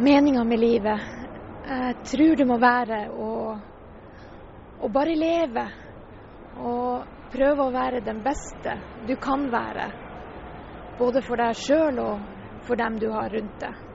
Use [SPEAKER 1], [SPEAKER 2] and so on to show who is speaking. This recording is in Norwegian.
[SPEAKER 1] meninga med livet. Jeg tror det må være å, å bare leve. Og prøve å være den beste du kan være. Både for deg sjøl og for dem du har rundt deg.